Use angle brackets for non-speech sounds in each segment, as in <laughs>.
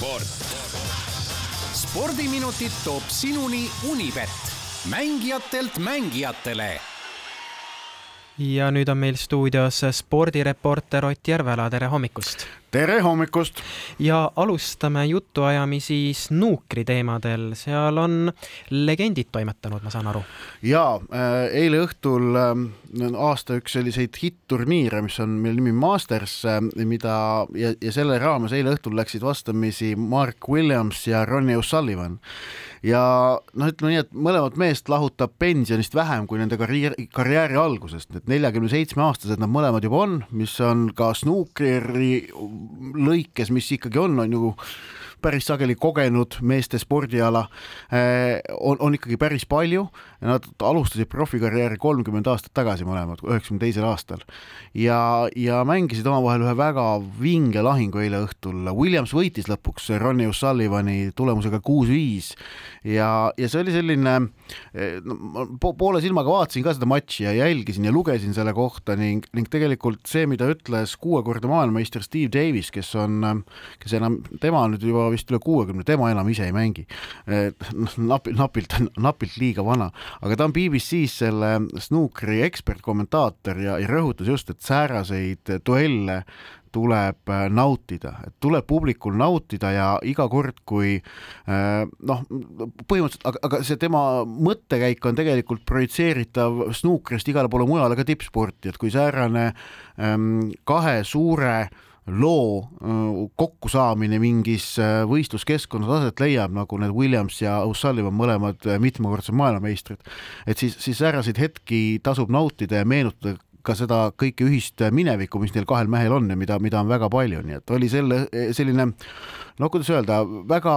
sport. spordiminutid toob sinuni Unibet, mängijatelt mängijatele ja nüüd on meil stuudios spordireporter Ott Järvela, tere hommikust! Tere hommikust! ja alustame jutuajamisi snuukri teemadel, seal on legendid toimetanud, ma saan aru. ja äh, eile õhtul äh, aasta üks selliseid hitt-turniire, mis on meil nimi Masters, äh, mida ja, ja selle raames eile õhtul läksid vastamisi Mark Williams ja Ronnie O'Sullivan ja noh, ütleme nii, et mõlemat meest lahutab pensionist vähem kui nende karjääri, karjääri algusest, et neljakümne seitsme aastased nad mõlemad juba on, mis on ka snuukri lõikes, mis ikkagi on, on ju päris sageli kogenud meeste spordiala eh, on, on ikkagi päris palju. Nad alustasid profikarjääri kolmkümmend aastat tagasi mõlemad, üheksakümne teisel aastal ja, ja mängisid omavahel ühe väga vinge lahingu eile õhtul. Williams võitis lõpuks Ronnie O'Sullivani tulemusega kuus-viis ja, ja see oli selline eh, no, po, poole silmaga vaatasin ka seda matši ja jälgisin ja lugesin selle kohta ning, ning tegelikult see, mida ütles kuuekordne maailmameister Steve Davis, kes on, kes enam, tema on nüüd juba vist üle kuuekümne, tema enam ise ei mängi. noh, napilt, napilt, napilt liiga vana, aga ta on BBC-s selle snuukri ekspertkommentaator ja, ja rõhutas just, et sääraseid duelle tuleb äh, nautida, et tuleb publikul nautida ja iga kord, kui äh, noh, põhimõtteliselt, aga, aga see tema mõttekäik on tegelikult projitseeritav snuukrist igale poole mujale ka tippsporti, et kui säärane ähm, kahe suure äh, loo kokkusaamine mingis võistluskeskkonnas aset leiab, nagu need Williams ja O'Sullivan mõlemad mitmekordsed maailmameistrid, et siis, siis sääraseid hetki tasub nautida ja meenutada ka seda kõike ühist minevikku, mis neil kahel mehel on ja mida, mida on väga palju, nii et oli selle, selline no kuidas öelda, väga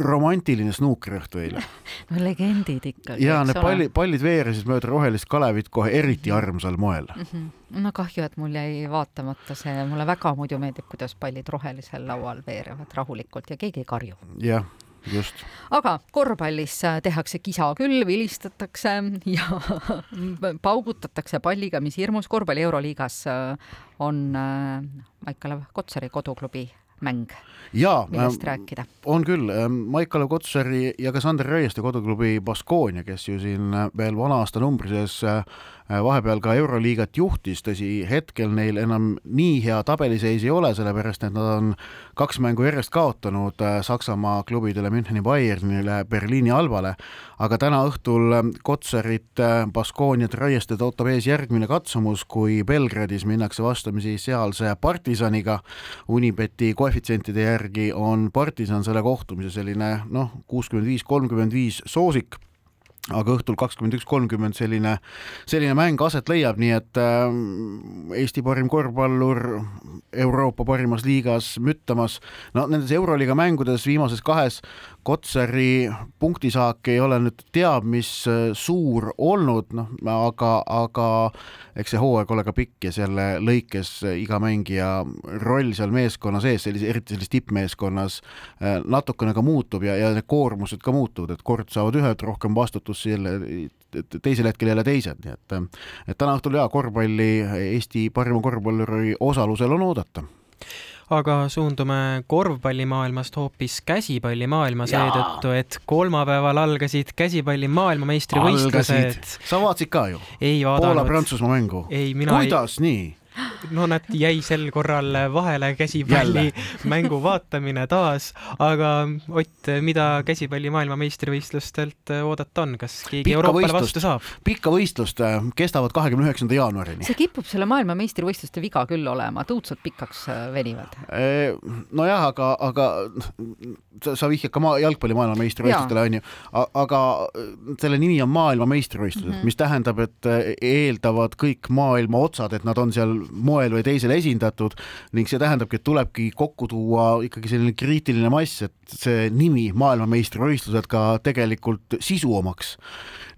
romantiline snuukriõhtu eile. <laughs> no legendid ikkagi. ja need pallid, pallid veeresid mööda rohelist Kalevit kohe eriti armsal moel mm. -hmm no kahju, et mul jäi vaatamata see, mulle väga muidu meeldib, kuidas pallid rohelisel laual veerevad rahulikult ja keegi ei karju. jah just. aga korvpallis äh, tehakse kisa küll, vilistatakse <laughs> ja paugutatakse palliga, mis hirmus. korvpalli Euroliigas äh, on äh, Maicel Kotsari koduklubi mäng. millest rääkida? on küll, Maicel Kotsari ja ka Sander Raieste koduklubi Baskonia, kes ju siin veel vana aasta numbri sees Äh, vahepeal ka Euroliigat juhtis, tõsi, hetkel neil enam nii hea tabeliseis ei ole, sellepärast et nad on kaks mängu järjest kaotanud äh, Saksamaa klubidele Müncheni Bayernile, Berliini Albale, aga täna õhtul äh, Kotsarit, Baskooniat, Raiestet ootab ees järgmine katsumus, kui Belgradis minnakse vastamisi sealse partisaniga. Unibeti koefitsientide järgi on partisan selle kohtumise selline noh, kuuskümmend viis, kolmkümmend viis soosik aga õhtul kakskümmend üks kolmkümmend selline, selline mäng aset leiab, nii et äh, Eesti parim korvpallur Euroopa parimas liigas müttamas, no nendes Euroliiga mängudes viimases kahes Kotsari punktisaak ei ole nüüd teab mis äh, suur olnud, noh, aga, aga eks see hooaeg ole ka pikk ja selle lõikes iga mängija roll seal meeskonna sees, sellise, eriti sellises tippmeeskonnas äh, natukene ka muutub ja, ja need koormused ka muutuvad, et kord saavad ühed rohkem vastutust jälle teisel hetkel jälle teised, nii et et täna õhtul jaa, korvpalli Eesti parima korvpalluri osalusel on oodata aga suundume korvpallimaailmast hoopis käsipallimaailma seetõttu, et kolmapäeval algasid käsipalli maailmameistrivõistlused. sa vaatasid ka ju? Poola-Prantsusmaa mängu. kuidas ei... nii? No nad jäi sel korral vahele käsipalli <laughs> mängu vaatamine taas, aga Ott, mida käsipalli maailmameistrivõistlustelt oodata on, kas keegi pikka Euroopale võistlust, vastu saab? pikka võistlust äh, kestavad kahekümne üheksanda jaanuarini. see kipub selle maailmameistrivõistluste viga küll olema, et õudselt pikaks äh, venivad. nojah, aga, aga sa, sa vihjad ka maa, jalgpalli maailmameistrivõistlustele onju, aga selle nimi on maailmameistrivõistlused mm, -hmm. mis tähendab, et äh, eeldavad kõik maailma otsad, et nad on seal moel või teisel esindatud ning see tähendabki, et tulebki kokku tuua ikkagi selline kriitiline mass, et see nimi maailmameistrivõistlused ka tegelikult sisu omaks.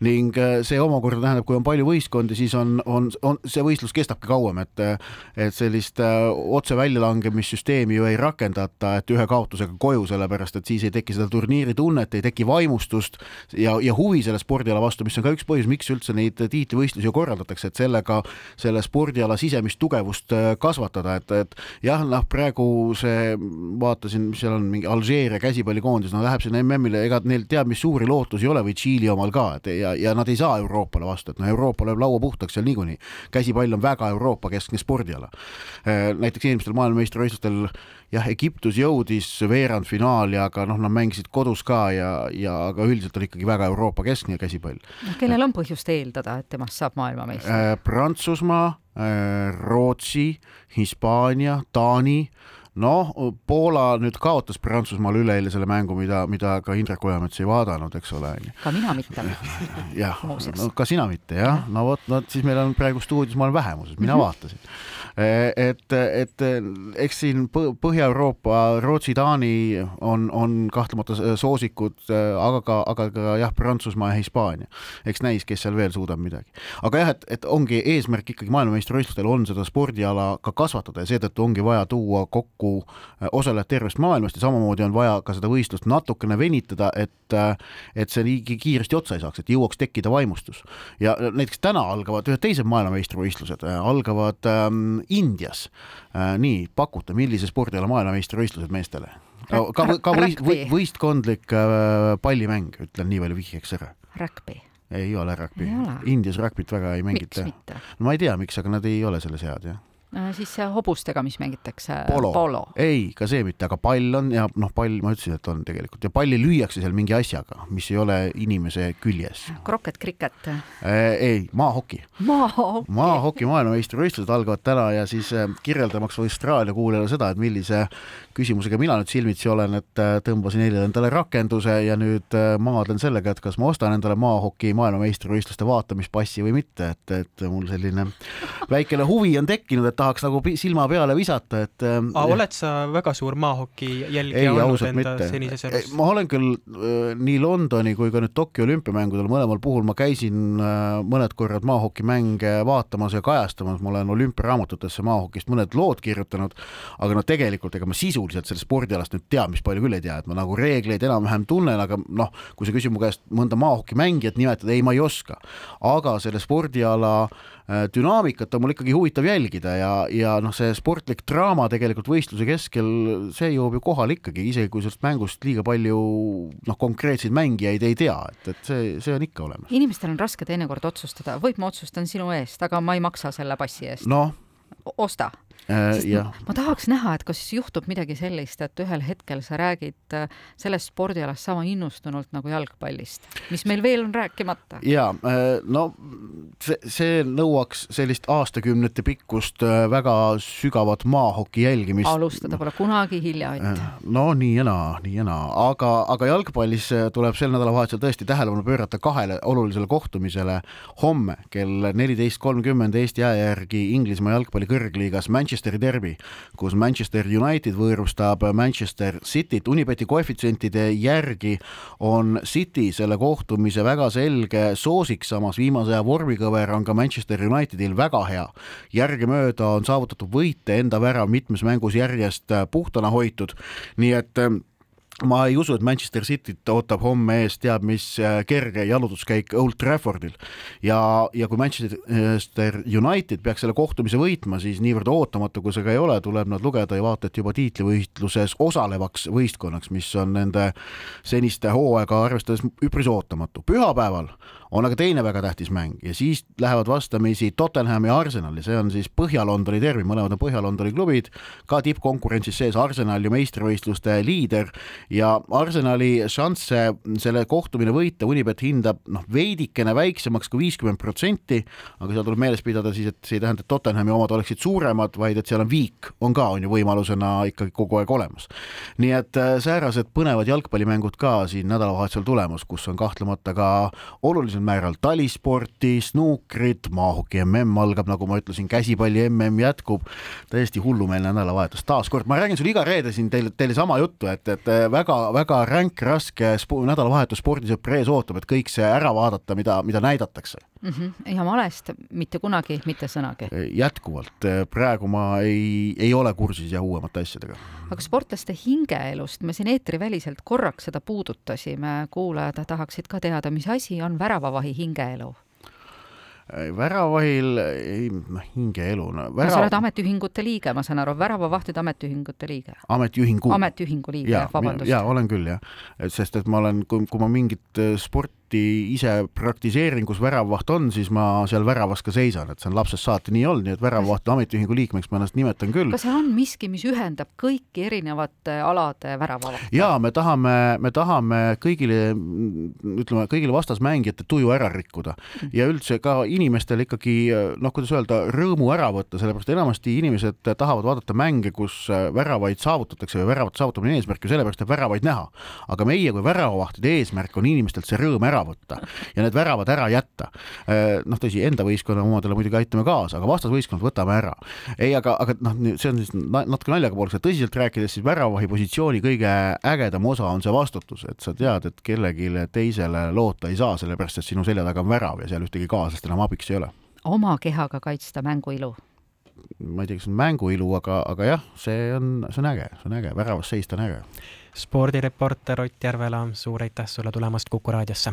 Ning see omakorda tähendab, kui on palju võistkondi, siis on, on, on see võistlus kestabki kauem, et et sellist otse väljalangemissüsteemi ju ei rakendata, et ühe kaotusega koju, sellepärast et siis ei teki seda turniiri tunnet, ei teki vaimustust ja, ja huvi selle spordiala vastu, mis on ka üks põhjus, miks üldse neid tiitlivõistlusi korraldatakse, et sellega selle spordiala sisemist tugevust kasvatada, et, et jah, noh, praegu see, vaatasin, mis seal on, mingi Alžeeria käsipallikoondis, no läheb sinna MM-ile, ega neil teab mis suuri lootusi ei ole või Tšiili omal ka, et ja, ja nad ei saa Euroopale vastu, et noh, Euroopa lööb laua puhtaks seal niikuinii. käsipall on väga Euroopa keskne spordiala. Äh, näiteks eelmistel maailmameistrivõistlustel jah, Egiptus jõudis veerandfinaali, aga noh, nad mängisid kodus ka ja, ja aga üldiselt on ikkagi väga Euroopa keskne käsipall. noh, kellel on põhjust eeldada, et temast saab maailmameister äh,? Prantsusmaa äh,, Rootsi, Hispaania, Taani noh, Poola nüüd kaotas Prantsusmaale üleeile selle mängu, mida, mida ka Indrek Ojamets ei vaadanud, eks ole. ka mina mitte. <laughs> jah, no ka sina mitte jah, no vot, no siis meil on praegu stuudios, ma olen vähemuses, mina mm -hmm. vaatasin et, et eks siin Põhja-Euroopa, Rootsi, Taani on, on kahtlemata soosikud, eh, aga ka, aga ka jah, Prantsusmaa ja Hispaania. eks näis, kes seal veel suudab midagi. aga jah, et, et ongi eesmärk ikkagi maailmameistrivõistlustel on seda spordiala ka kasvatada ja seetõttu ongi vaja tuua kokku eh, osalejad tervest maailmast ja samamoodi on vaja ka seda võistlust natukene venitada, et et see nii kiiresti otsa ei saaks, et jõuaks tekkida vaimustus. ja näiteks täna algavad ühed teised maailmameistrivõistlused, algavad ähm, Indias. Äh, nii, pakute, millise spordiala maailmameistrivõistlused meestele? ka, ka, võist, võistkondlik äh, pallimäng, ütlen nii palju vihjeks ära. Rugby ei ole rugby. Indias rugbyt väga ei mängita. no ma ei tea, miks, aga nad ei ole selles head, jah siis hobustega, mis mängitakse. polo, polo., ei, ka see mitte, aga pall on ja noh, pall, ma ütlesin, et on tegelikult ja palli lüüakse seal mingi asjaga, mis ei ole inimese küljes. kroket, kriket äh,? ei, maahoki. maahoki. maahoki maailmameistrivõistlused algavad täna ja siis äh, kirjeldamaks Austraalia kuulajale seda, et millise küsimusega mina nüüd silmitsi olen, et äh, tõmbasin eile endale rakenduse ja nüüd äh, maadlen sellega, et kas ma ostan endale maahoki maailmameistrivõistluste vaatamispassi või mitte, et, et mul selline väikene huvi on tekkinud, et tahaks nagu silma peale visata, et äh,. oled sa väga suur maahoki jälgija olnud enda mitte. senises elus? ma olen küll äh, nii Londoni kui ka nüüd Tokyo olümpiamängudel, mõlemal puhul ma käisin äh, mõned korrad maahokimänge vaatamas ja kajastamas, ma olen olümpiaraamatutesse maahokist mõned lood kirjutanud, aga no tegelikult ega ma sisuliselt sellest spordialast nüüd teab, mis palju küll ei tea, et ma nagu reegleid enam-vähem tunnen, aga noh, kui sa küsid mu käest mõnda maahokimängijat nimetada, ei, ma ei oska. aga selle spordiala äh, dünaamikat on mul ikkagi huvitav jälgida ja, ja noh, see sportlik draama tegelikult võistluse keskel, see jõuab ju kohale ikkagi, isegi kui sellest mängust liiga palju noh, konkreetseid mängijaid ei tea, et, et see, see on ikka olemas. inimestel on raske teinekord otsustada, võib ma otsustan sinu eest, aga ma ei maksa selle passi eest. noh osta Äh, ma, ma tahaks näha, et kas juhtub midagi sellist, et ühel hetkel sa räägid äh, sellest spordialast sama innustunult nagu jalgpallist, mis meil veel on rääkimata. ja äh, no see, see nõuaks sellist aastakümnete pikkust väga sügavat maahoki jälgimist. alustada pole kunagi hilja, Ott. no nii ja naa, nii ja naa, aga, aga jalgpallis tuleb sel nädalavahetusel tõesti tähelepanu pöörata kahele olulisele kohtumisele homme kell neliteist kolmkümmend Eesti aja järgi Inglismaa jalgpalli kõrgliigas Manchester Manchesteri derbi, kus Manchester United võõrustab Manchester Cityt. Unibeti koefitsientide järgi on City selle kohtumise väga selge soosik, samas viimase aja vormikõver on ka Manchester Unitedil väga hea. järgemööda on saavutatud võite, enda värav mitmes mängus järjest puhtana hoitud, nii et ma ei usu, et Manchester Cityt ootab homme ees teab mis äh, kerge jalutuskäik Old Traffordil ja, ja kui Manchester United peaks selle kohtumise võitma, siis niivõrd ootamatu, kui see ka ei ole, tuleb nad lugeda ju vaata et juba tiitlivõistluses osalevaks võistkonnaks, mis on nende seniste hooaega arvestades üpris ootamatu. pühapäeval on aga teine väga tähtis mäng ja siis lähevad vastamisi Tottenham ja Arsenal ja see on siis Põhja-Londoni tervi, mõlemad on Põhja-Londoni klubid, ka tippkonkurentsis sees Arsenal ju meistrivõistluste liider ja Arsenali šansse selle kohtumine võita Unibet hindab noh, veidikene väiksemaks kui viiskümmend protsenti, aga seal tuleb meeles pidada siis, et see ei tähenda, et Tottenhami omad oleksid suuremad, vaid et seal on viik, on ka, on ju võimalusena ikkagi kogu aeg olemas. nii et äh, säärased põnevad jalgpallimängud ka siin nädalavahetusel tulemas, kus on kahtlemata ka olulisel määral talisporti, snuukrit, maahoki mm algab, nagu ma ütlesin, käsipalli mm jätkub. täiesti hullumeelne nädalavahetus, taaskord, ma räägin sulle iga reede siin teile, teile sama juttu, et, et väga-väga ränk, raske nädalavahetus spordisõpra ees ootab, et kõik see ära vaadata, mida, mida näidatakse mm. -hmm. ja malest mitte kunagi mitte sõnagi? jätkuvalt, praegu ma ei, ei ole kursis jah uuemate asjadega. aga sportlaste hingeelust me siin eetriväliselt korraks seda puudutasime, kuulajad tahaksid ka teada, mis asi on väravavahi hingeelu? Väravahil, ei noh, hingeelu no,. Värav... sa oled ametiühingute liige, ma saan aru, väravavahtide ametiühingute liige? ametiühingu. ametiühingu liige, vabandust. jaa, olen küll jah, sest et ma olen, kui, kui ma mingit sport sporti ise praktiseerin, kus väravvaht on, siis ma seal väravas ka seisan, et see on lapsest saati nii olnud, nii et väravvahti ametiühingu liikmeks ma ennast nimetan küll. kas seal on miski, mis ühendab kõiki erinevate alade väravavahte? jaa, me tahame, me tahame kõigile, ütleme, kõigile vastasmängijate tuju ära rikkuda ja üldse ka inimestele ikkagi noh, kuidas öelda, rõõmu ära võtta, sellepärast enamasti inimesed tahavad vaadata mänge, kus väravaid saavutatakse või väravate saavutamine on eesmärk ju sellepärast, et väravaid näha. aga meie kui väravavahtide eesmärk on inimestelt see rõõm ära ära võtta ja need väravad ära jätta. Äh, noh, tõsi, enda võistkonna omadele muidugi aitame kaasa, aga vastasvõistkond võtame ära. ei, aga, aga noh, see on siis natuke naljaga pooleks, et tõsiselt rääkides, siis väravahi positsiooni kõige ägedam osa on see vastutus, et sa tead, et kellelegi teisele loota ei saa, sellepärast et sinu selja taga on värav ja seal ühtegi kaaslast enam abiks ei ole. oma kehaga kaitsta mänguilu ma ei tea, kas on mänguilu, aga, aga jah, see on, see on äge, see on äge, väravas seista on äge. spordireporter Ott Järvela, suur aitäh sulle tulemast Kuku raadiosse